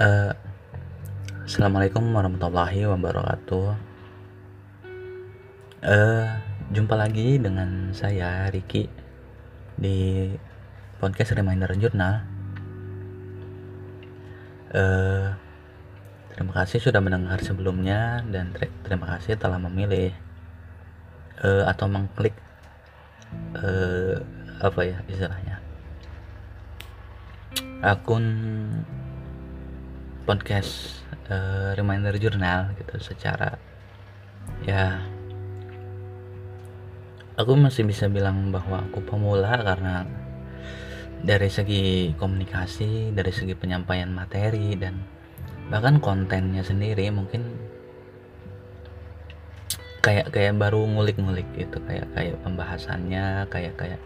Eh, Assalamualaikum warahmatullahi wabarakatuh. Eh, jumpa lagi dengan saya Riki di podcast Reminder Jurnal. Eh, terima kasih sudah mendengar sebelumnya dan ter- terima kasih telah memilih eh, atau mengklik eh, apa ya istilahnya akun podcast eh, reminder jurnal gitu secara ya aku masih bisa bilang bahwa aku pemula karena dari segi komunikasi dari segi penyampaian materi dan bahkan kontennya sendiri mungkin kayak kayak baru ngulik-ngulik gitu kayak kayak pembahasannya kayak kayak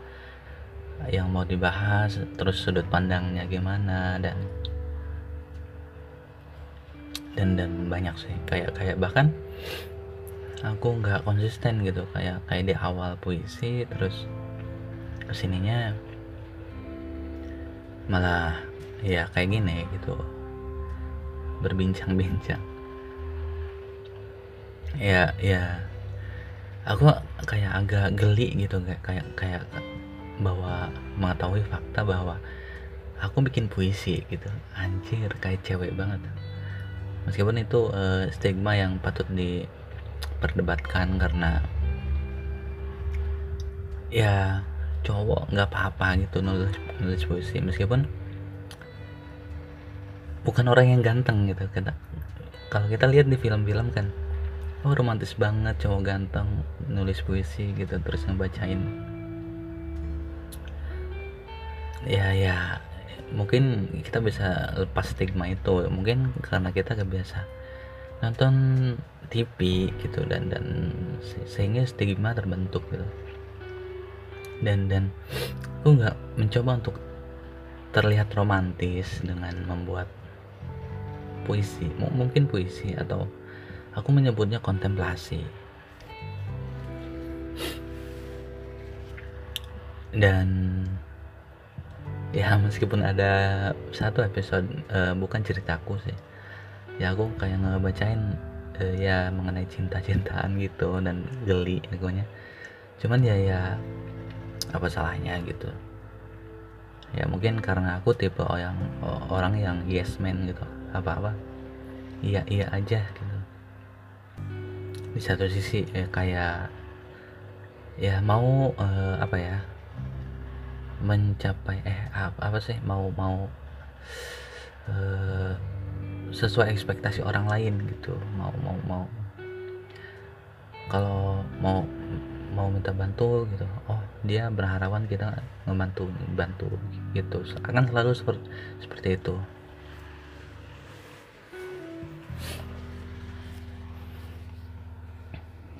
yang mau dibahas terus sudut pandangnya gimana dan dan dan banyak sih. Kayak kayak bahkan aku nggak konsisten gitu. Kayak kayak di awal puisi terus ke sininya malah ya kayak gini gitu. Berbincang-bincang. Ya ya. Aku kayak agak geli gitu kayak kayak kayak bahwa mengetahui fakta bahwa aku bikin puisi gitu. Anjir kayak cewek banget meskipun itu eh, stigma yang patut diperdebatkan karena ya cowok nggak apa-apa gitu nulis nulis puisi meskipun bukan orang yang ganteng gitu kita kalau kita lihat di film-film kan oh romantis banget cowok ganteng nulis puisi gitu terus ngebacain. Ya ya mungkin kita bisa lepas stigma itu. Mungkin karena kita kebiasa nonton TV gitu dan dan se- sehingga stigma terbentuk gitu. Dan dan aku nggak mencoba untuk terlihat romantis dengan membuat puisi. M- mungkin puisi atau aku menyebutnya kontemplasi. Dan ya meskipun ada satu episode eh, bukan ceritaku sih. Ya aku kayak ngebacain eh, ya mengenai cinta-cintaan gitu dan geli akunya cuman ya ya apa salahnya gitu. Ya mungkin karena aku tipe orang orang yang yes man gitu. Apa-apa. Iya iya aja gitu. Di satu sisi ya kayak ya mau eh, apa ya mencapai eh apa, apa sih mau mau eh, sesuai ekspektasi orang lain gitu. Mau mau mau. Kalau mau mau minta bantu gitu oh dia berharapan kita ngebantu bantu gitu. Akan selalu seperti seperti itu.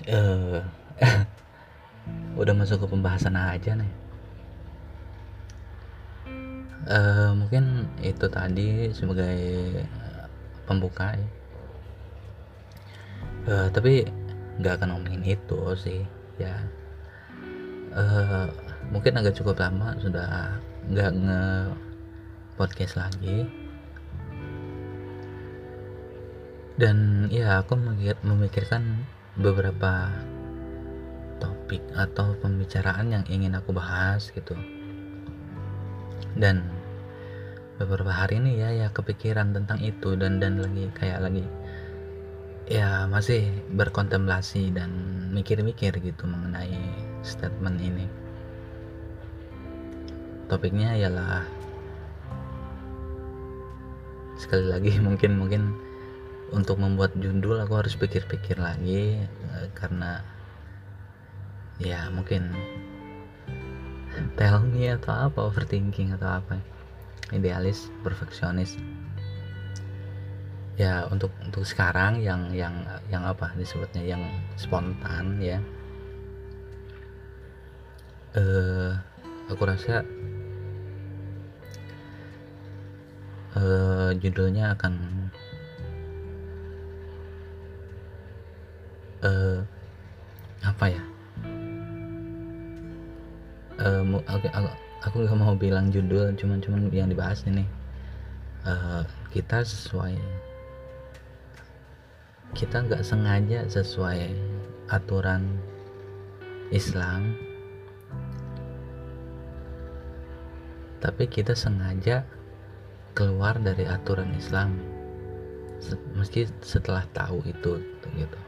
Eh udah masuk ke pembahasan aja nih eh mungkin itu tadi sebagai eh, pembuka ya. Eh, tapi nggak akan ngomongin itu sih ya. Eh mungkin agak cukup lama sudah nggak nge podcast lagi. Dan ya aku memikir- memikirkan beberapa topik atau pembicaraan yang ingin aku bahas gitu. Dan beberapa hari ini ya ya kepikiran tentang itu dan dan lagi kayak lagi ya masih berkontemplasi dan mikir-mikir gitu mengenai statement ini. Topiknya ialah sekali lagi mungkin mungkin untuk membuat judul aku harus pikir-pikir lagi eh, karena ya mungkin tell me atau apa overthinking atau apa idealis perfeksionis. Ya untuk untuk sekarang yang yang yang apa disebutnya yang spontan ya. Eh aku rasa eh judulnya akan eh apa ya? Eh, aku aku aku nggak mau bilang judul cuman cuman yang dibahas ini. Eh, kita sesuai. Kita nggak sengaja sesuai aturan Islam. Tapi kita sengaja keluar dari aturan Islam. Meski setelah tahu itu gitu.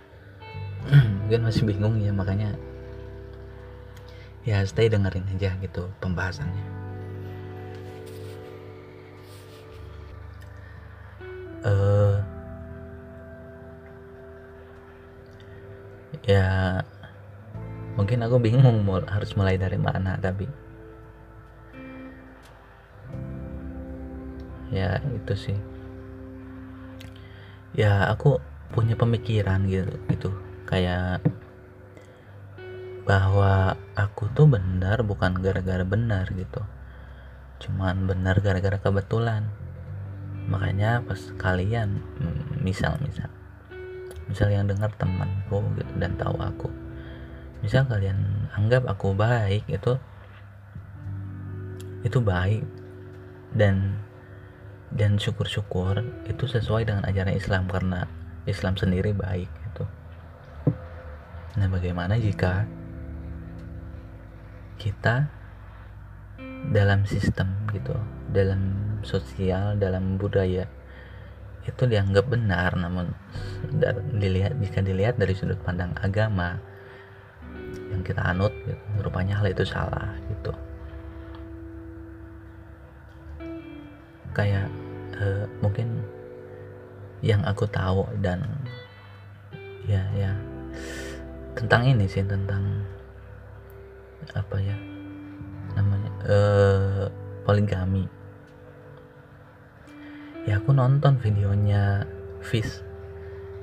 Mungkin masih bingung ya makanya ya stay dengerin aja gitu pembahasannya. Uh, ya mungkin aku bingung harus mulai dari mana tapi ya itu sih. Ya aku punya pemikiran gitu gitu. Kayak bahwa aku tuh benar bukan gara-gara benar gitu cuman benar gara-gara kebetulan makanya pas kalian misal misal misal yang dengar temanku gitu dan tahu aku misal kalian anggap aku baik itu itu baik dan dan syukur-syukur itu sesuai dengan ajaran Islam karena Islam sendiri baik itu. Nah, bagaimana jika kita dalam sistem gitu, dalam sosial, dalam budaya itu dianggap benar namun dilihat jika dilihat dari sudut pandang agama yang kita anut gitu, rupanya hal itu salah gitu. Kayak uh, mungkin yang aku tahu dan ya ya tentang ini sih tentang apa ya namanya uh, poligami. Ya aku nonton videonya Fish.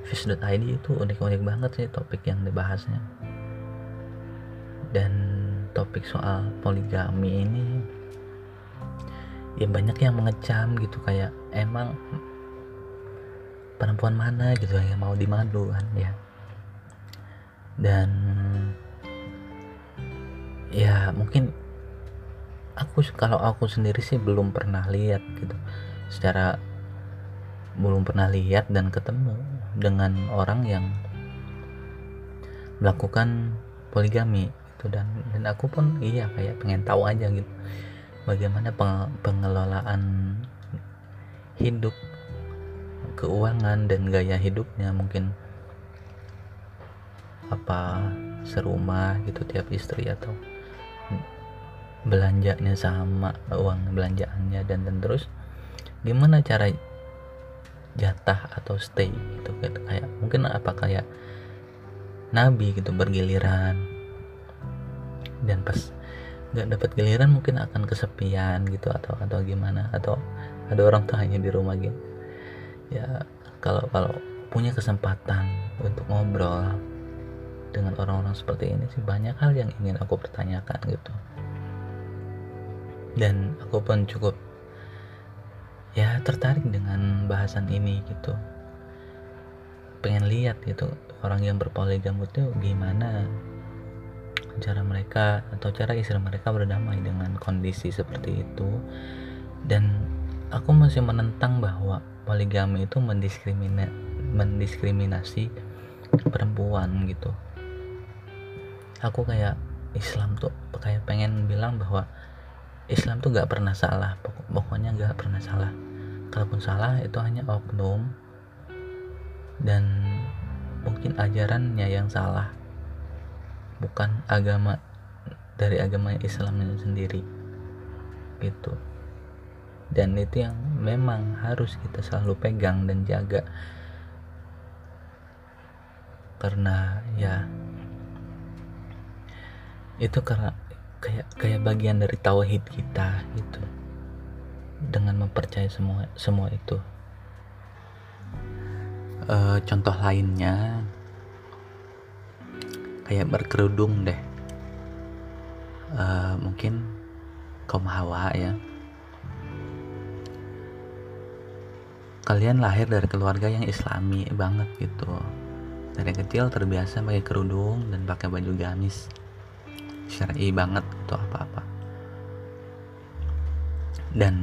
Fish.id itu unik-unik banget sih topik yang dibahasnya. Dan topik soal poligami ini ya banyak yang mengecam gitu kayak emang perempuan mana gitu yang mau dimadu kan ya. Dan ya mungkin aku kalau aku sendiri sih belum pernah lihat gitu. Secara belum pernah lihat dan ketemu dengan orang yang melakukan poligami itu dan dan aku pun iya kayak pengen tahu aja gitu bagaimana pengelolaan hidup keuangan dan gaya hidupnya mungkin apa serumah gitu tiap istri atau belanjanya sama uang belanjaannya dan dan terus gimana cara jatah atau stay gitu? Kayak mungkin apa kayak nabi gitu bergiliran. Dan pas nggak dapat giliran mungkin akan kesepian gitu atau atau gimana? Atau ada orang tuh hanya di rumah gitu. Ya kalau kalau punya kesempatan untuk ngobrol dengan orang-orang seperti ini sih banyak hal yang ingin aku pertanyakan gitu dan aku pun cukup ya tertarik dengan bahasan ini gitu. Pengen lihat gitu orang yang berpoligami itu gimana cara mereka atau cara istri mereka berdamai dengan kondisi seperti itu. Dan aku masih menentang bahwa poligami itu mendiskrimina mendiskriminasi perempuan gitu. Aku kayak Islam tuh kayak pengen bilang bahwa Islam tuh gak pernah salah. Pokoknya gak pernah salah. Kalaupun salah itu hanya oknum dan mungkin ajarannya yang salah. Bukan agama dari agama Islam sendiri. Gitu. Dan itu yang memang harus kita selalu pegang dan jaga. Karena ya itu karena kayak kayak bagian dari tauhid kita gitu. Dengan mempercayai semua semua itu. E, contoh lainnya kayak berkerudung deh. Uh, mungkin kaum hawa ya. Kalian lahir dari keluarga yang islami banget gitu. Dari kecil terbiasa pakai kerudung dan pakai baju gamis. Syar'i banget atau apa-apa. Dan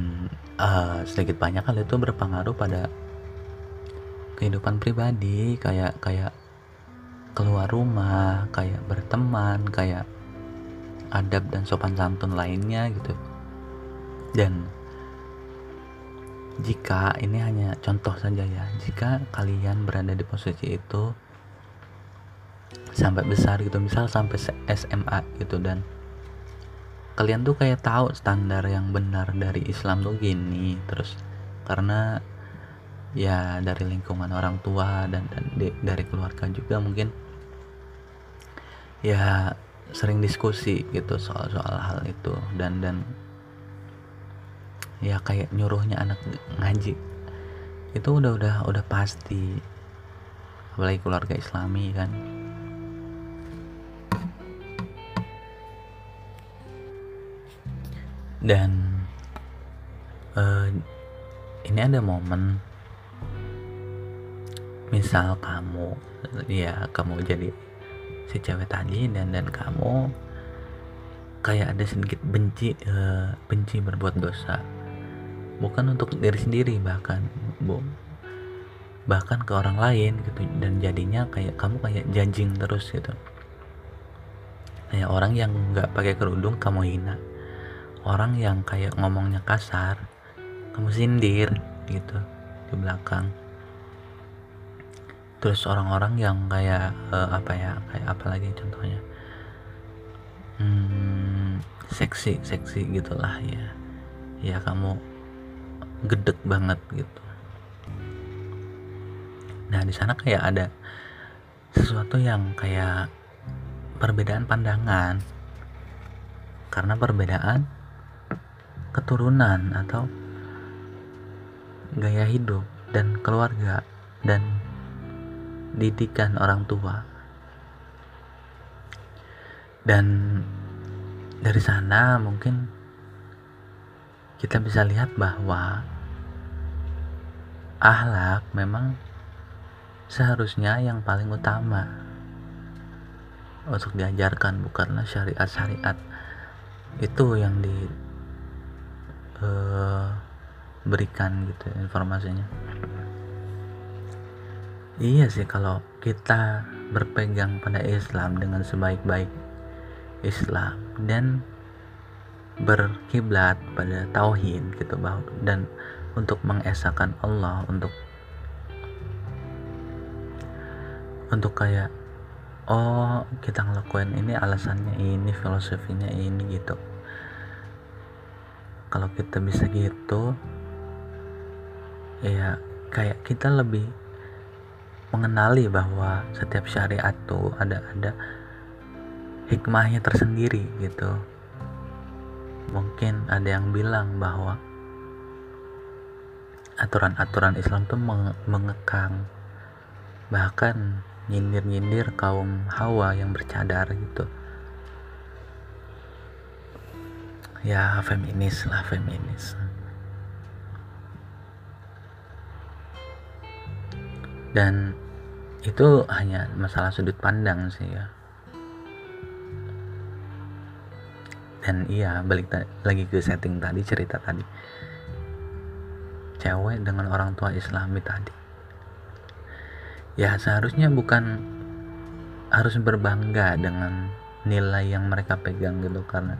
uh, sedikit banyak hal itu berpengaruh pada kehidupan pribadi kayak kayak keluar rumah kayak berteman kayak adab dan sopan santun lainnya gitu. Dan jika ini hanya contoh saja ya jika kalian berada di posisi itu sampai besar gitu misal sampai SMA gitu dan kalian tuh kayak tahu standar yang benar dari Islam tuh gini terus karena ya dari lingkungan orang tua dan, dan di, dari keluarga juga mungkin ya sering diskusi gitu soal-soal hal itu dan dan ya kayak nyuruhnya anak ngaji itu udah udah udah pasti. Apalagi keluarga islami kan dan uh, ini ada momen. Misal kamu ya kamu jadi si cewek tadi dan dan kamu kayak ada sedikit benci uh, benci berbuat dosa. Bukan untuk diri sendiri bahkan bu. Bahkan ke orang lain gitu. Dan jadinya kayak kamu kayak judging terus gitu. Kayak orang yang nggak pakai kerudung kamu hina orang yang kayak ngomongnya kasar kamu sindir gitu di belakang. Terus orang-orang yang kayak uh, apa ya kayak apa lagi contohnya? Hmm, seksi seksi gitulah ya. Ya kamu gedek banget gitu. Nah di sana kayak ada sesuatu yang kayak perbedaan pandangan. Karena perbedaan keturunan atau gaya hidup dan keluarga dan didikan orang tua. Dan dari sana mungkin kita bisa lihat bahwa ahlak memang seharusnya yang paling utama untuk diajarkan bukanlah syariat-syariat itu yang diberikan uh, gitu informasinya. Iya sih kalau kita berpegang pada Islam dengan sebaik-baik Islam dan berkiblat pada tauhid gitu bahwa dan untuk mengesahkan Allah untuk untuk kayak oh kita ngelakuin ini alasannya ini filosofinya ini gitu kalau kita bisa gitu ya kayak kita lebih mengenali bahwa setiap syariat tuh ada ada hikmahnya tersendiri gitu. Mungkin ada yang bilang bahwa aturan-aturan Islam tuh mengekang bahkan nyindir-nyindir kaum Hawa yang bercadar gitu ya feminis lah feminis. Dan itu hanya masalah sudut pandang sih ya. Dan iya balik lagi ke setting tadi cerita tadi. Cewek dengan orang tua islami tadi. Ya seharusnya bukan harus berbangga dengan nilai yang mereka pegang gitu karena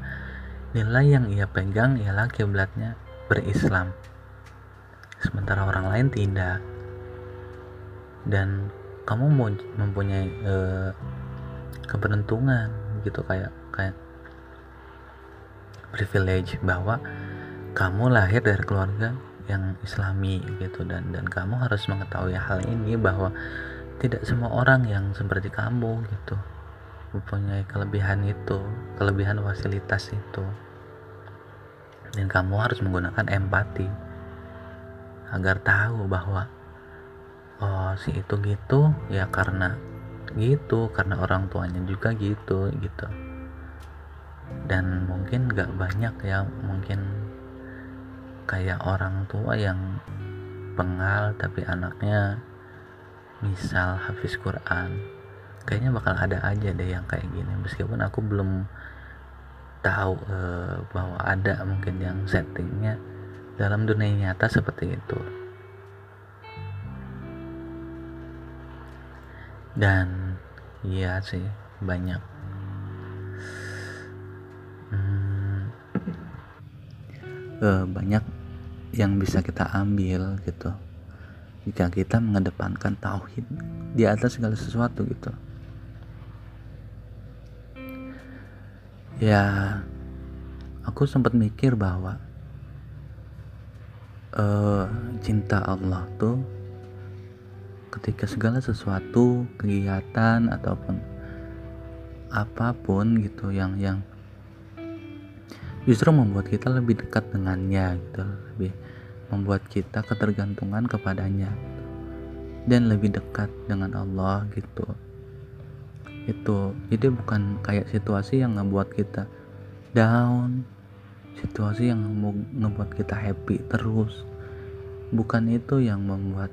nilai yang ia pegang ialah kiblatnya berislam. Sementara orang lain tidak. Dan kamu mau mempunyai uh, keberuntungan gitu kayak kayak privilege bahwa kamu lahir dari keluarga yang islami gitu dan dan kamu harus mengetahui hal ini bahwa tidak semua orang yang seperti kamu gitu mempunyai kelebihan itu kelebihan fasilitas itu. Dan kamu harus menggunakan empati agar tahu bahwa oh si itu gitu ya karena gitu karena orang tuanya juga gitu gitu. Dan mungkin gak banyak ya mungkin kayak orang tua yang pengal tapi anaknya misal hafiz Quran kayaknya bakal ada aja deh yang kayak gini. Meskipun aku belum tahu uh, bahwa ada mungkin yang settingnya dalam dunia nyata seperti itu. Dan iya sih banyak. Hmm, uh, banyak yang bisa kita ambil gitu. Jika kita mengedepankan tauhid di atas segala sesuatu gitu ya aku sempat mikir bahwa uh, cinta Allah tuh ketika segala sesuatu kegiatan ataupun apa pun gitu yang yang justru membuat kita lebih dekat dengannya gitu lebih membuat kita ketergantungan kepadanya gitu. dan lebih dekat dengan Allah gitu itu. Jadi bukan kayak situasi yang ngebuat kita down situasi yang ngebuat kita happy terus. Bukan itu yang membuat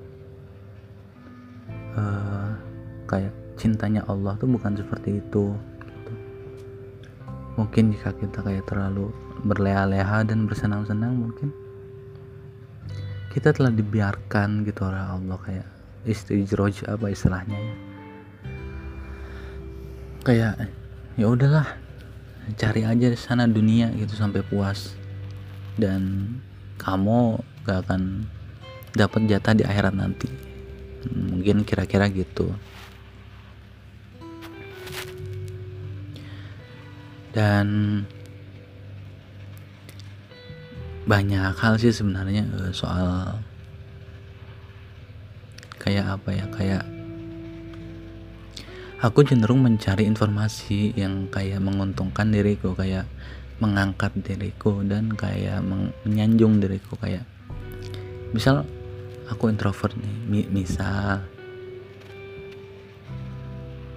uh, kayak cintanya Allah tuh bukan seperti itu gitu. mungkin jika kita kayak terlalu berleha-leha dan bersenang-senang mungkin kita telah dibiarkan gitu oleh Allah kayak istijroj apa istilahnya ya kayak ya udahlah cari aja di sana dunia gitu sampai puas. Dan kamu gak akan dapat jatah di akhirat nanti. Mungkin kira-kira gitu. Dan banyak hal sih sebenarnya eh, soal kayak apa ya kayak aku cenderung mencari informasi yang kayak menguntungkan diriku kayak mengangkat diriku dan kayak menyanjung diriku kayak misal aku introvert nih misal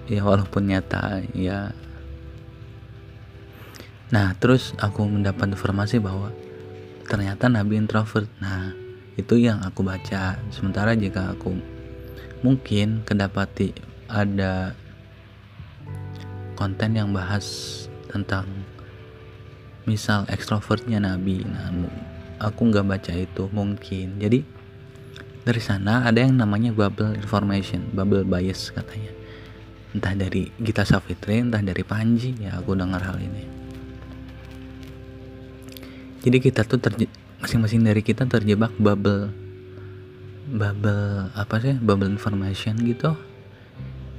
ya walaupun nyata ya. Nah terus aku mendapat informasi bahwa ternyata Nabi introvert. Nah itu yang aku baca. Sementara jika aku mungkin kedapati ada konten yang bahas tentang misal ekstrovertnya Nabi. Nah aku nggak baca itu mungkin. Jadi dari sana ada yang namanya bubble information bubble bias katanya. Entah dari Gita Savitri entah dari Panji ya aku dengar hal ini. Jadi kita tuh masing-masing dari kita terjebak bubble bubble apa sih bubble information gitu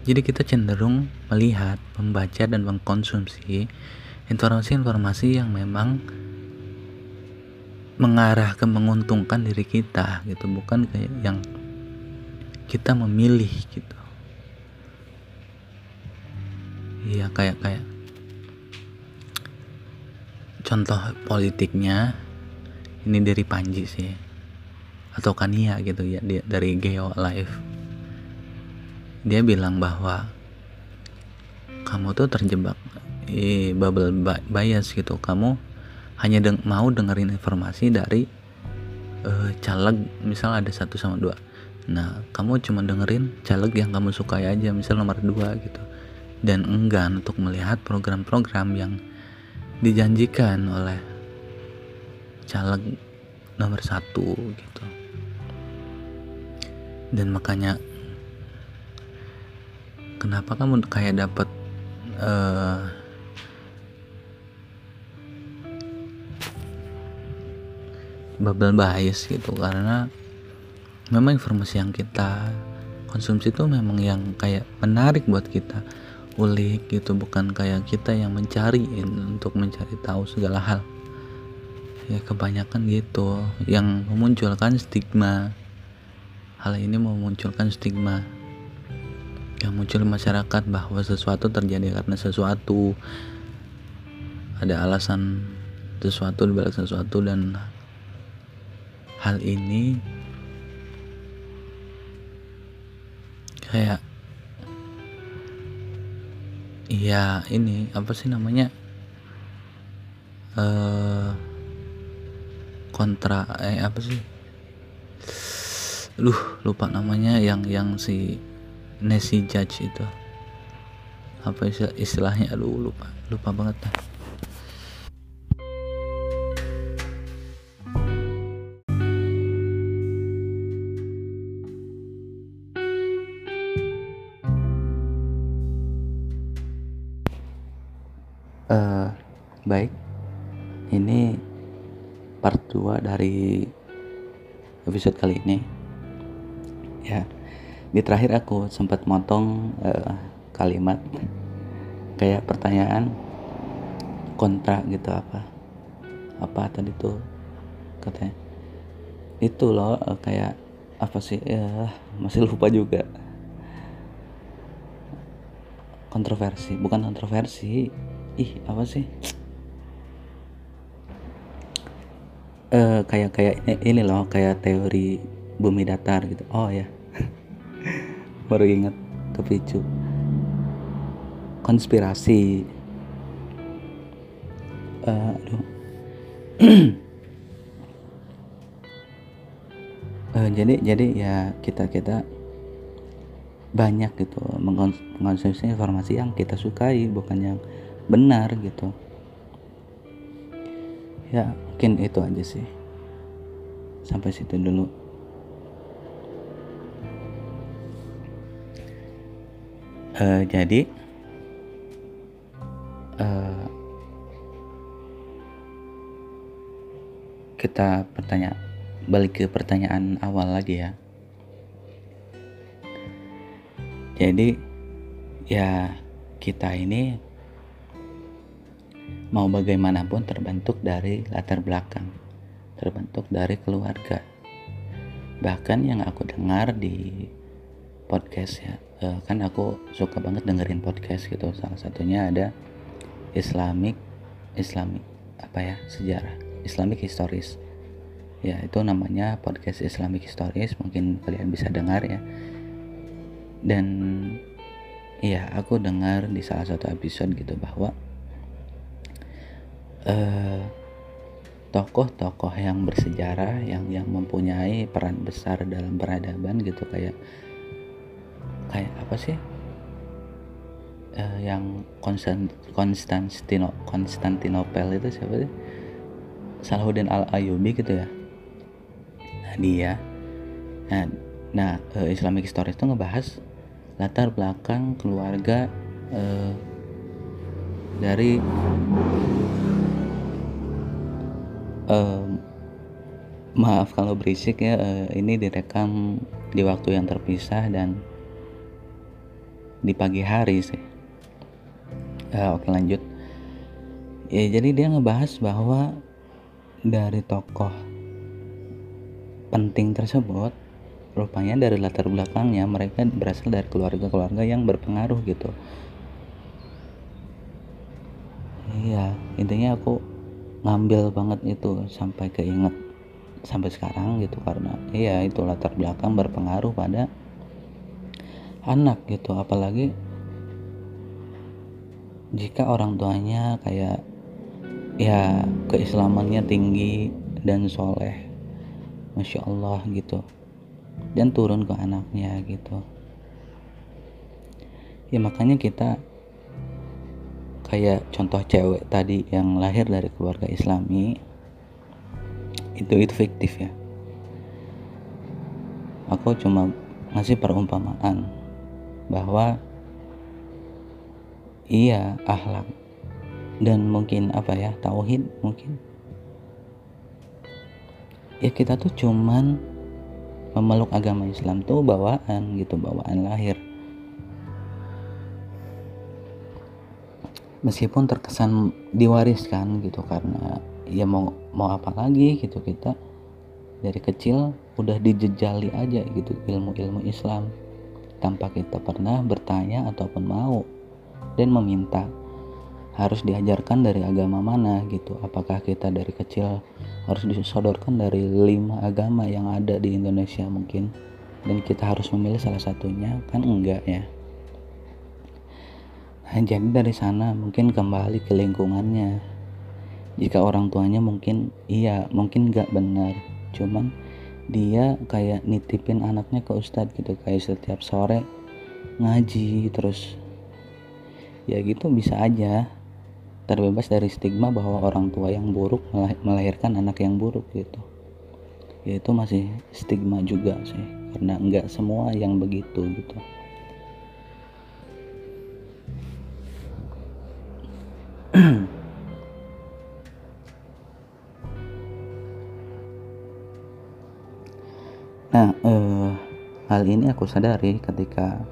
jadi kita cenderung melihat membaca dan mengkonsumsi informasi-informasi yang memang mengarah ke menguntungkan diri kita gitu. Bukan kayak yang kita memilih gitu. Iya kayak kayak contoh politiknya ini dari Panji sih atau Kania gitu ya dari Geo Live dia bilang bahwa kamu tuh terjebak eh, bubble bias gitu. Kamu hanya deng mau dengerin informasi dari uh, caleg misal ada satu sama dua. Nah kamu cuma dengerin caleg yang kamu sukai aja misal nomor dua gitu. Dan enggan untuk melihat program-program yang dijanjikan oleh caleg nomor satu gitu. Dan makanya kenapa kamu kayak dapat uh, bubble bias gitu? Karena memang informasi yang kita konsumsi itu memang yang kayak menarik buat kita ulik gitu bukan kayak kita yang mencari untuk mencari tahu segala hal. Ya kebanyakan gitu yang memunculkan stigma. Hal ini memunculkan stigma yang muncul masyarakat bahwa sesuatu terjadi karena sesuatu. Ada alasan sesuatu dibalik sesuatu dan hal ini kayak iya ini apa sih namanya eh kontra eh apa sih? Luh, lupa namanya yang yang si Nancy Judge itu. Apa istilahnya? Lu lupa. Lupa banget dah. Uh, baik. Ini part 2 dari episode kali ini di terakhir aku sempat motong uh, kalimat kayak pertanyaan kontra gitu apa apa tadi tuh? Katanya itu loh uh, kayak apa sih ya masih lupa juga. Kontroversi bukan kontroversi. Ih apa sih? Uh, kayak kayak ini loh kayak teori bumi datar gitu. Oh ya baru ingat kepicu konspirasi. Uh, aduh. Uh, jadi jadi ya kita kita banyak gitu mengkonsumsi informasi yang kita sukai bukan yang benar gitu. Ya mungkin itu aja sih. Sampai situ dulu uh, jadi uh, kita bertanya balik ke pertanyaan awal lagi ya jadi ya kita ini mau bagaimanapun terbentuk dari latar belakang, terbentuk dari keluarga. Bahkan yang aku dengar di podcast ya, eh, kan aku suka banget dengerin podcast gitu. Salah satunya ada Islamic, Islamic apa ya sejarah, Islamic Histories. Ya itu namanya podcast Islamic Histories. Mungkin kalian bisa dengar ya. Dan Iya, aku dengar di salah satu episode gitu bahwa tokoh tokoh-tokoh yang bersejarah yang yang mempunyai peran besar dalam peradaban gitu kayak kayak apa sih? Uh, yang Konstant Konstantino Konstantinopel itu siapa sih? Salahuddin Al Ayyubi gitu ya? Nah dia. Nah, nah uh, Islamic Stories itu ngebahas latar belakang keluarga uh, dari um, maaf kalau berisik ya uh, ini direkam di waktu yang terpisah dan di pagi hari sih. Uh, oke lanjut. Ya jadi dia ngebahas bahwa dari tokoh penting tersebut rupanya dari latar belakangnya mereka berasal dari keluarga-keluarga yang berpengaruh gitu. Iya intinya aku ngambil banget itu sampai keinget sampai sekarang gitu karena iya itu latar belakang berpengaruh pada anak gitu apalagi jika orang tuanya kayak ya keislamannya tinggi dan soleh masya Allah gitu. Dan turun ke anaknya gitu. Ya makanya kita kayak contoh cewek tadi yang lahir dari keluarga islami itu itu fiktif ya. Aku cuma ngasih perumpamaan bahwa iya akhlak dan mungkin apa ya tauhid mungkin. Ya kita tuh cuman memeluk agama Islam tuh bawaan gitu bawaan lahir. Meskipun terkesan diwariskan gitu karena ya mau mau apa lagi gitu kita dari kecil udah dijejali aja gitu ilmu-ilmu Islam tanpa kita pernah bertanya ataupun mau dan meminta harus diajarkan dari agama mana gitu apakah kita dari kecil harus disodorkan dari lima agama yang ada di Indonesia mungkin dan kita harus memilih salah satunya kan enggak ya Nah, jadi dari sana mungkin kembali ke lingkungannya. Jika orang tuanya mungkin iya, mungkin gak benar. Cuman dia kayak nitipin anaknya ke ustadz gitu kayak setiap sore ngaji terus ya gitu bisa aja. Terbebas dari stigma bahwa orang tua yang buruk melahirkan anak yang buruk gitu. Ya itu masih stigma juga sih karena nggak semua yang begitu gitu hal ini aku sadari ketika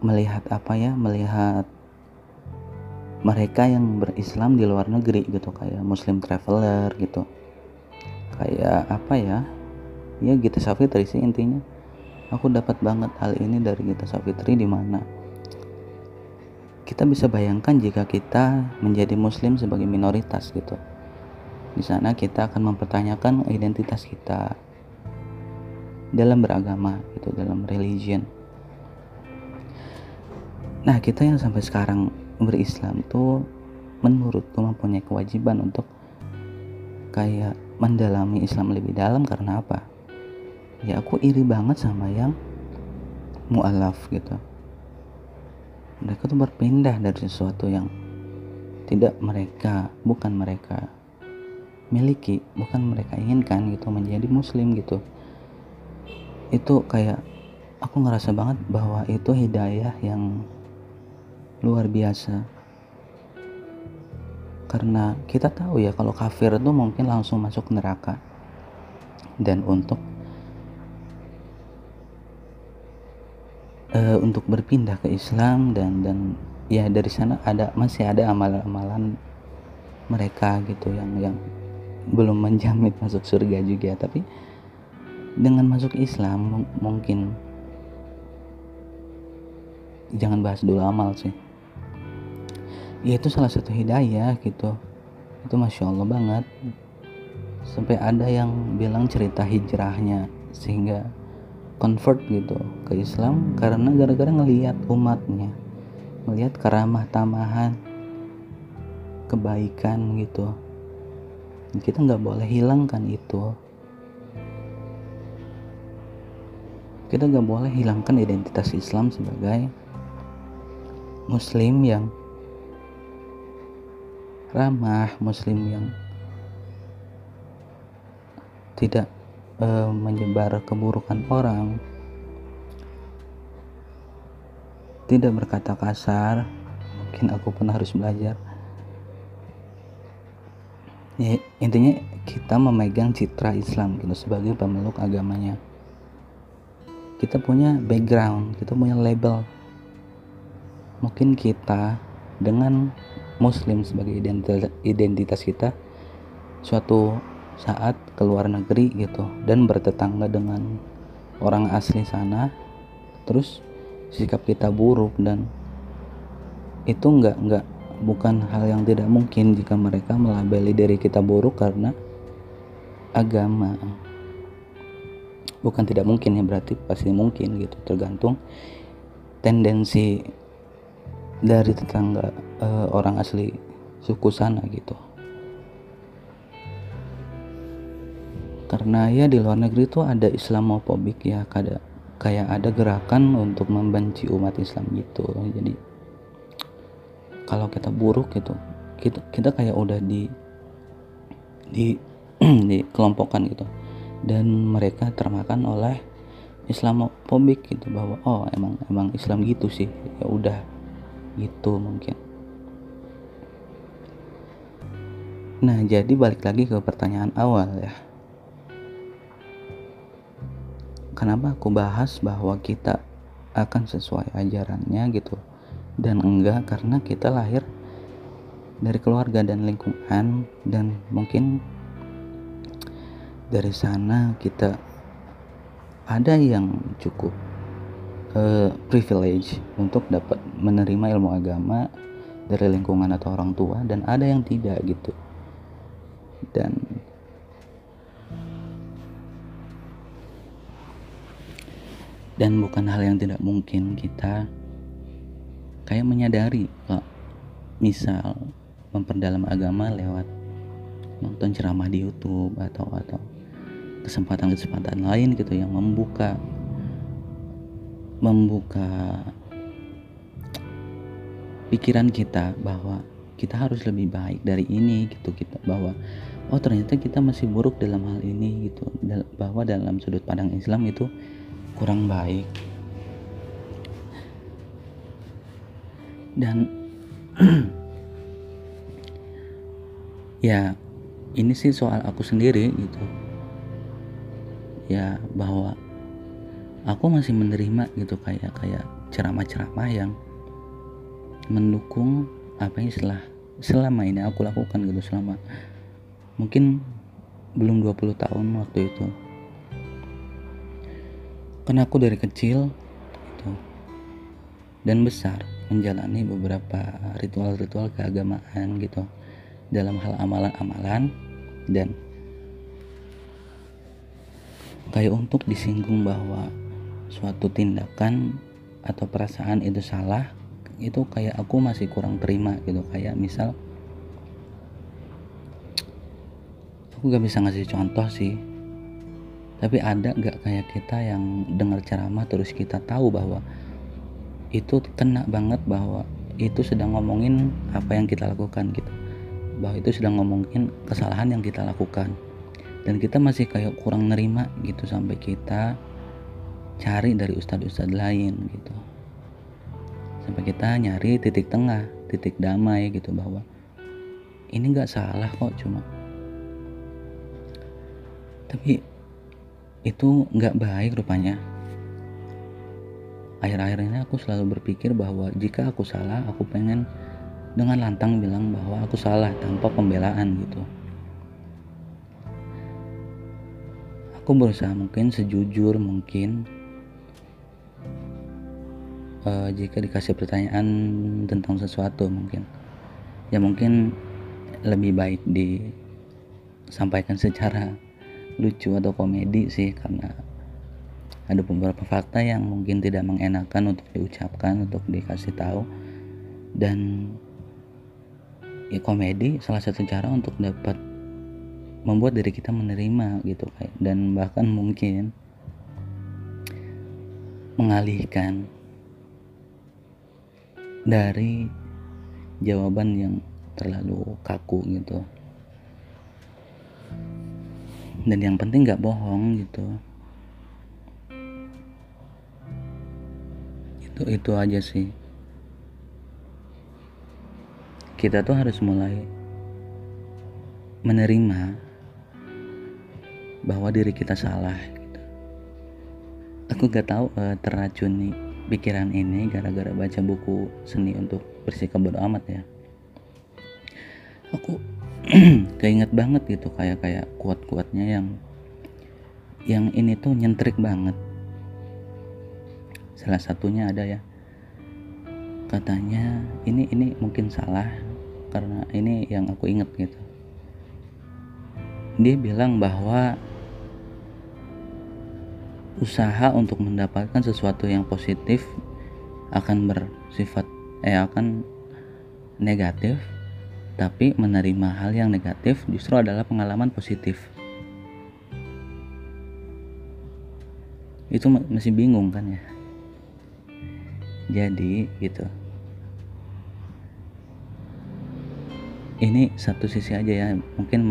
melihat apa ya melihat mereka yang berislam di luar negeri gitu kayak muslim traveler gitu. Kayak apa ya? Ya Gita Safitri sih intinya. Aku dapat banget hal ini dari Gita Safitri di mana? Kita bisa bayangkan jika kita menjadi muslim sebagai minoritas gitu. Di sana kita akan mempertanyakan identitas kita dalam beragama gitu dalam religion. Nah kita yang sampai sekarang berislam tuh menurutku mempunyai kewajiban untuk kayak mendalami Islam lebih dalam karena apa? Ya aku iri banget sama yang mualaf gitu. Mereka tuh berpindah dari sesuatu yang tidak mereka bukan mereka miliki bukan mereka inginkan gitu menjadi muslim gitu itu kayak aku ngerasa banget bahwa itu hidayah yang luar biasa. Karena kita tahu ya kalau kafir itu mungkin langsung masuk neraka. Dan untuk uh, untuk berpindah ke Islam dan dan ya dari sana ada masih ada amalan-amalan mereka gitu yang yang belum menjamin masuk surga juga. Tapi dengan masuk Islam mungkin jangan bahas dulu amal sih. Ya itu salah satu hidayah gitu. Itu masya Allah banget. Sampai ada yang bilang cerita hijrahnya sehingga convert gitu ke Islam karena gara-gara ngelihat umatnya melihat keramah tamahan kebaikan gitu. Kita nggak boleh hilangkan itu kita nggak boleh hilangkan identitas Islam sebagai Muslim yang ramah muslim yang tidak e, menyebar keburukan orang tidak berkata kasar mungkin aku pun harus belajar. Ya, intinya kita memegang citra Islam gitu sebagai pemeluk agamanya kita punya background kita punya label. Mungkin kita dengan muslim sebagai identitas, kita suatu saat ke luar negeri gitu dan bertetangga dengan orang asli sana terus sikap kita buruk dan itu enggak enggak bukan hal yang tidak mungkin jika mereka melabeli diri kita buruk karena agama bukan tidak mungkin ya berarti pasti mungkin gitu. Tergantung tendensi dari tetangga uh, orang asli suku sana gitu. Karena ya di luar negeri tuh ada Islamofobik ya kada kayak ada gerakan untuk membenci umat Islam gitu. Jadi kalau kita buruk gitu kita kita kayak udah di di dikelompokkan gitu dan mereka termakan oleh Islamofobik gitu bahwa oh emang emang Islam gitu sih. Ya udah gitu mungkin. Nah jadi balik lagi ke pertanyaan awal ya. Kenapa aku bahas bahwa kita akan sesuai ajarannya gitu dan enggak karena kita lahir dari keluarga dan lingkungan dan mungkin dari sana kita ada yang cukup uh, privilege untuk dapat menerima ilmu agama dari lingkungan atau orang tua dan ada yang tidak gitu. Dan dan bukan hal yang tidak mungkin kita kayak menyadari kalau misal memperdalam agama lewat nonton ceramah di YouTube atau atau kesempatan-kesempatan lain gitu yang membuka membuka pikiran kita bahwa kita harus lebih baik dari ini gitu kita bahwa oh ternyata kita masih buruk dalam hal ini gitu. Bahwa dalam sudut pandang Islam itu kurang baik. Dan ya ini sih soal aku sendiri gitu ya bahwa aku masih menerima gitu kayak kayak ceramah-ceramah yang mendukung apa yang setelah selama ini aku lakukan gitu selama mungkin belum 20 tahun waktu itu. Karena aku dari kecil gitu dan besar menjalani beberapa ritual-ritual keagamaan gitu dalam hal amalan-amalan dan kayak untuk disinggung bahwa suatu tindakan atau perasaan itu salah itu kayak aku masih kurang terima gitu. Kayak misal aku gak bisa ngasih contoh sih. Tapi ada gak kayak kita yang dengar ceramah terus kita tahu bahwa itu kena banget bahwa itu sedang ngomongin apa yang kita lakukan gitu. Bahwa itu sedang ngomongin kesalahan yang kita lakukan dan kita masih kayak kurang nerima gitu sampai kita cari dari ustadz-ustadz lain gitu. Sampai kita nyari titik tengah titik damai gitu bahwa ini nggak salah kok cuma. Tapi itu nggak baik rupanya. Akhir-akhir ini aku selalu berpikir bahwa jika aku salah aku pengen dengan lantang bilang bahwa aku salah tanpa pembelaan gitu aku berusaha mungkin sejujur mungkin uh, jika dikasih pertanyaan tentang sesuatu mungkin. Ya mungkin lebih baik disampaikan secara lucu atau komedi sih karena ada beberapa fakta yang mungkin tidak mengenakan untuk diucapkan untuk dikasih tahu. Dan ya komedi salah satu cara untuk dapat membuat diri kita menerima gitu kayak dan bahkan mungkin mengalihkan dari jawaban yang terlalu kaku gitu. Dan yang penting nggak bohong gitu. Itu itu aja sih. Kita tuh harus mulai menerima bahwa diri kita salah gitu. aku gak tahu uh, teracuni pikiran ini gara-gara baca buku seni untuk bersikap bodo amat ya. Aku keinget banget gitu kayak kayak kuat-kuatnya yang yang ini tuh nyentrik banget. Salah satunya ada ya katanya ini ini mungkin salah karena ini yang aku inget gitu. Dia bilang bahwa usaha untuk mendapatkan sesuatu yang positif akan bersifat eh akan negatif tapi menerima hal yang negatif justru adalah pengalaman positif. Itu masih bingung kan ya? Jadi gitu. Ini satu sisi aja ya mungkin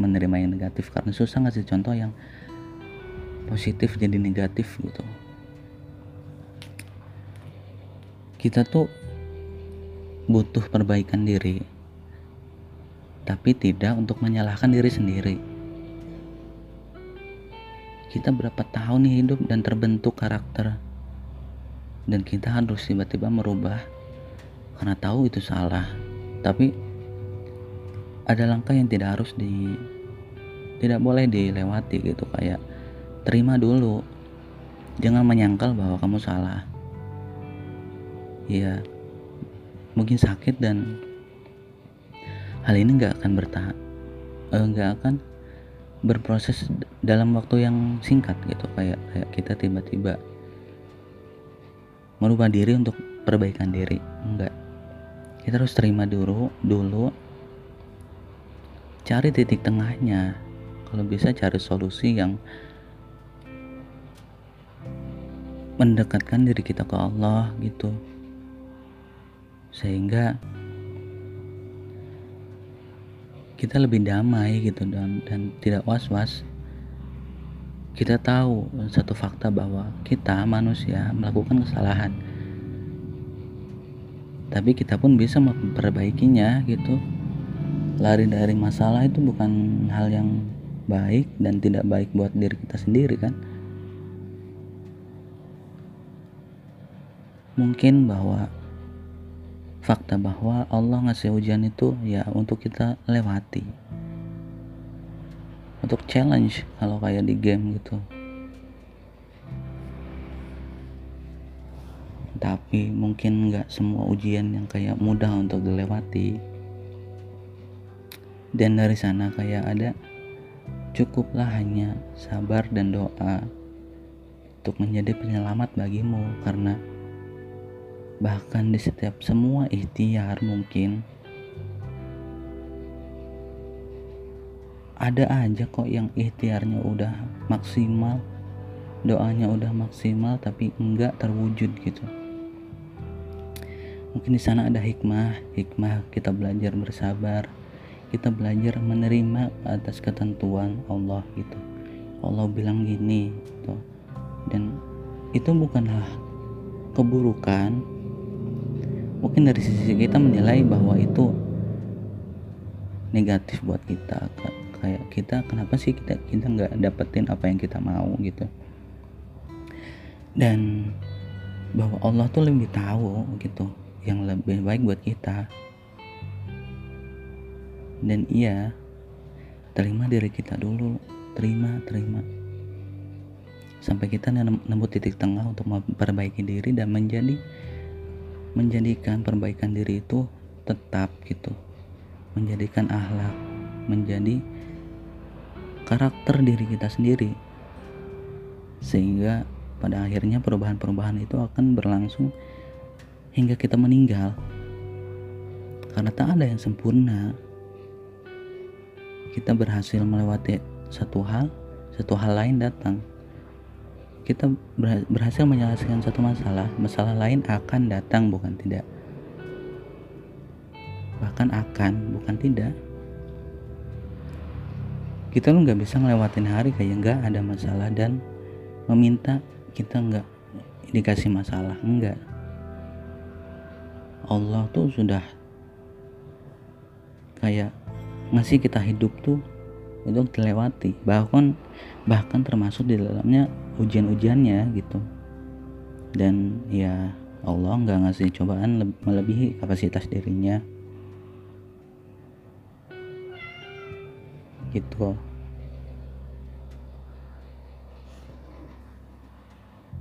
menerima yang negatif karena susah ngasih contoh yang positif jadi negatif gitu. Kita tuh butuh perbaikan diri tapi tidak untuk menyalahkan diri sendiri. Kita berapa tahun nih hidup dan terbentuk karakter dan kita harus tiba-tiba merubah karena tahu itu salah. Tapi ada langkah yang tidak harus di tidak boleh dilewati gitu kayak terima dulu. Jangan menyangkal bahwa kamu salah. Ya mungkin sakit dan hal ini nggak akan bertahan eh, nggak uh, akan berproses dalam waktu yang singkat gitu. Kayak kayak kita tiba-tiba merubah diri untuk perbaikan diri. Enggak kita harus terima dulu dulu. Cari titik tengahnya. Kalau bisa cari solusi yang mendekatkan diri kita ke Allah gitu. Sehingga kita lebih damai gitu dan dan tidak was-was. Kita tahu satu fakta bahwa kita manusia melakukan kesalahan. Tapi kita pun bisa memperbaikinya gitu. Lari dari masalah itu bukan hal yang baik dan tidak baik buat diri kita sendiri kan mungkin bahwa fakta bahwa Allah ngasih ujian itu ya untuk kita lewati. Untuk challenge kalau kayak di game gitu. Tapi mungkin nggak semua ujian yang kayak mudah untuk dilewati. Dan dari sana kayak ada cukuplah hanya sabar dan doa untuk menjadi penyelamat bagimu karena bahkan di setiap semua ikhtiar mungkin. Ada aja kok yang ikhtiarnya udah maksimal doanya udah maksimal tapi enggak terwujud gitu. Mungkin di sana ada hikmah hikmah kita belajar bersabar kita belajar menerima atas ketentuan Allah gitu. Allah bilang gini gitu dan itu bukanlah keburukan mungkin dari sisi kita menilai bahwa itu negatif buat kita. Kayak kita kenapa sih kita kita nggak dapetin apa yang kita mau gitu? Dan bahwa Allah tuh lebih tahu gitu yang lebih baik buat kita. Dan iya terima diri kita dulu terima terima. Sampai kita nemu titik tengah untuk memperbaiki diri dan menjadi menjadikan perbaikan diri itu tetap gitu. Menjadikan akhlak menjadi karakter diri kita sendiri. Sehingga pada akhirnya perubahan-perubahan itu akan berlangsung hingga kita meninggal. Karena tak ada yang sempurna. Kita berhasil melewati satu hal satu hal lain datang kita berhasil menyelesaikan satu masalah masalah lain akan datang bukan tidak. Bahkan akan bukan tidak. Kita lu nggak bisa ngelewatin hari kayak nggak ada masalah dan meminta kita nggak dikasih masalah enggak Allah tuh sudah kayak ngasih kita hidup tuh untuk dilewati bahkan bahkan termasuk di dalamnya ujian-ujiannya gitu. Dan ya Allah nggak ngasih cobaan melebihi kapasitas dirinya. Gitu.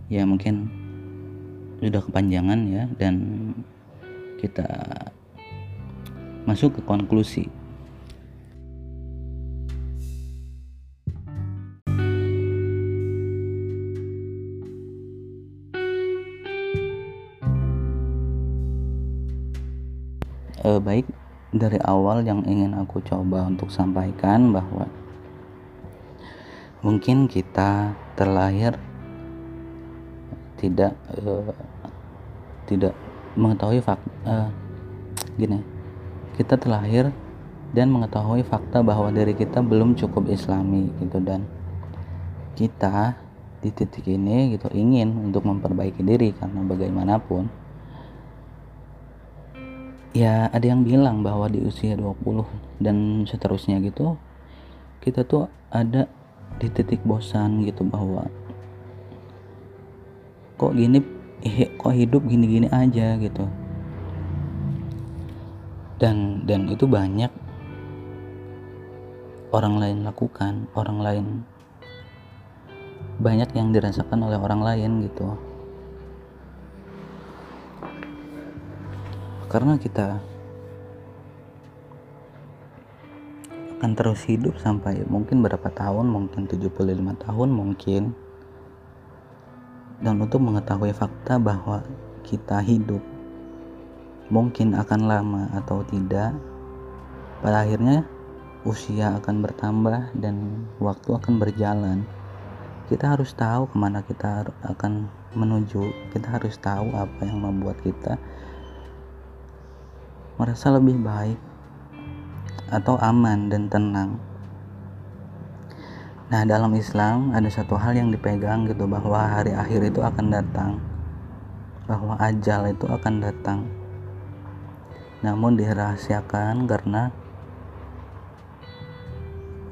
Ya mungkin sudah kepanjangan ya dan kita masuk ke konklusi eh, baik dari awal yang ingin aku coba untuk sampaikan bahwa mungkin kita terlahir tidak eh, tidak mengetahui fakta eh, gini kita terlahir dan mengetahui fakta bahwa diri kita belum cukup islami gitu. Dan kita di titik ini gitu ingin untuk memperbaiki diri karena bagaimanapun ya ada yang bilang bahwa di usia 20 dan seterusnya gitu kita tuh ada di titik bosan gitu bahwa kok gini kok hidup gini-gini aja gitu. Dan dan itu banyak orang lain lakukan orang lain banyak yang dirasakan oleh orang lain gitu karena kita akan terus hidup sampai mungkin berapa tahun mungkin 75 tahun mungkin. Dan untuk mengetahui fakta bahwa kita hidup mungkin akan lama atau tidak pada akhirnya usia akan bertambah dan waktu akan berjalan. Kita harus tahu ke mana kita akan menuju. Kita harus tahu apa yang membuat kita merasa lebih baik atau aman dan tenang. Nah, dalam Islam ada satu hal yang dipegang gitu bahwa hari akhir itu akan datang. Bahwa ajal itu akan datang. Namun dirahasiakan karena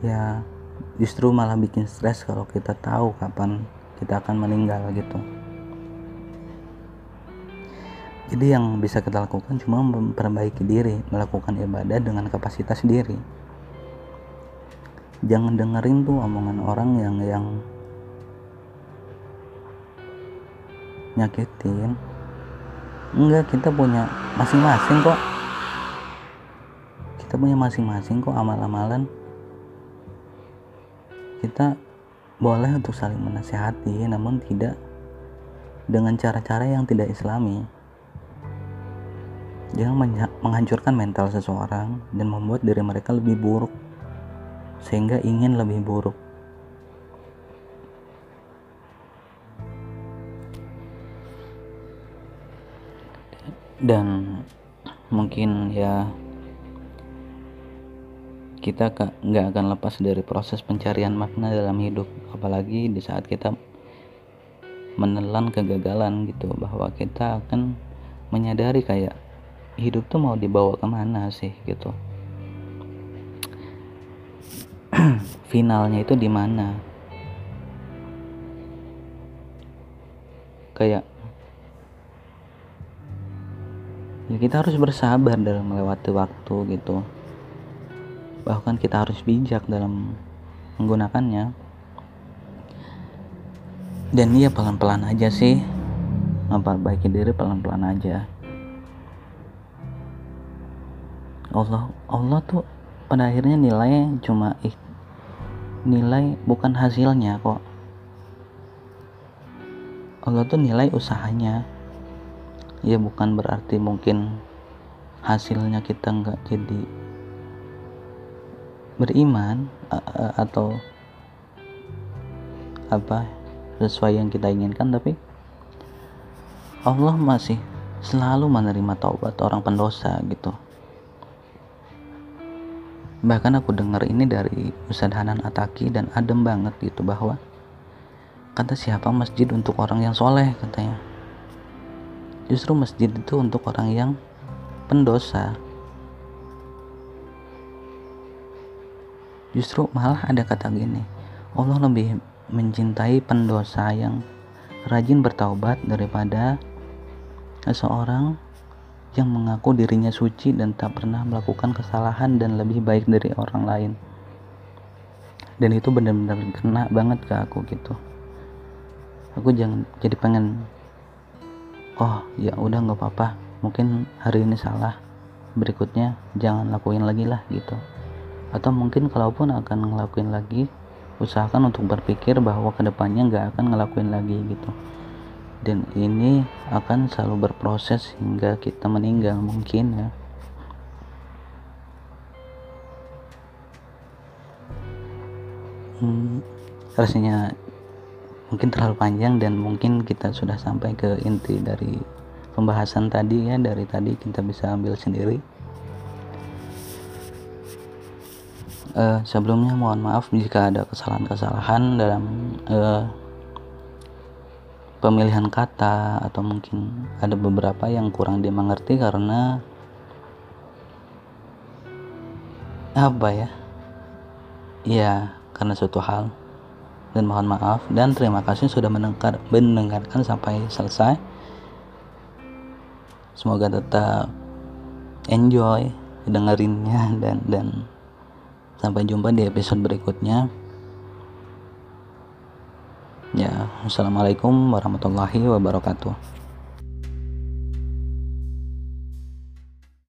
ya justru malah bikin stres kalau kita tahu kapan kita akan meninggal gitu jadi yang bisa kita lakukan cuma memperbaiki diri melakukan ibadah dengan kapasitas diri. Jangan dengerin tuh omongan orang yang yang nyakitin. Enggak kita punya masing-masing kok. Kita punya masing-masing kok amal-amalan. Kita boleh untuk saling menasehati namun tidak dengan cara-cara yang tidak islami jangan menghancurkan mental seseorang dan membuat diri mereka lebih buruk sehingga ingin lebih buruk. Dan mungkin ya kita nggak akan lepas dari proses pencarian makna dalam hidup apalagi di saat kita menelan kegagalan gitu bahwa kita akan menyadari kayak hidup tuh mau dibawa ke mana sih gitu. Finalnya itu di mana? Kayak ya kita harus bersabar dalam melewati waktu gitu. Bahkan kita harus bijak dalam menggunakannya. Dan iya pelan-pelan aja sih. Memperbaiki diri pelan-pelan aja Allah Allah tuh pada akhirnya nilai cuma nilai bukan hasilnya kok. Allah tuh nilai usahanya. Ya bukan berarti mungkin hasilnya kita nggak jadi beriman atau apa sesuai yang kita inginkan tapi Allah masih selalu menerima taubat orang pendosa gitu bahkan aku dengar ini dari Ustadz Hanan Ataki dan adem banget gitu bahwa kata siapa masjid untuk orang yang soleh katanya. Justru masjid itu untuk orang yang pendosa. Justru malah ada kata gini Allah lebih mencintai pendosa yang rajin bertaubat daripada seseorang yang mengaku dirinya suci dan tak pernah melakukan kesalahan dan lebih baik dari orang lain. Dan itu benar-benar kena banget ke aku gitu. Aku jangan jadi pengen oh ya udah nggak apa-apa mungkin hari ini salah berikutnya jangan lakuin lagi lah gitu. Atau mungkin kalaupun akan ngelakuin lagi usahakan untuk berpikir bahwa ke depannya nggak akan ngelakuin lagi gitu dan ini akan selalu berproses hingga kita meninggal mungkin ya. Hmm, rasanya mungkin terlalu panjang dan mungkin kita sudah sampai ke inti dari pembahasan tadi ya. Dari tadi kita bisa ambil sendiri. Uh, sebelumnya mohon maaf jika ada kesalahan-kesalahan dalam uh, pemilihan kata atau mungkin ada beberapa yang kurang dimengerti karena apa ya? Ya karena suatu hal. Dan mohon maaf dan terima kasih sudah mendengar mendengarkan sampai selesai. Semoga tetap enjoy dengerinnya dan dan sampai jumpa di episode berikutnya ya assalamualaikum warahmatullahi wabarakatuh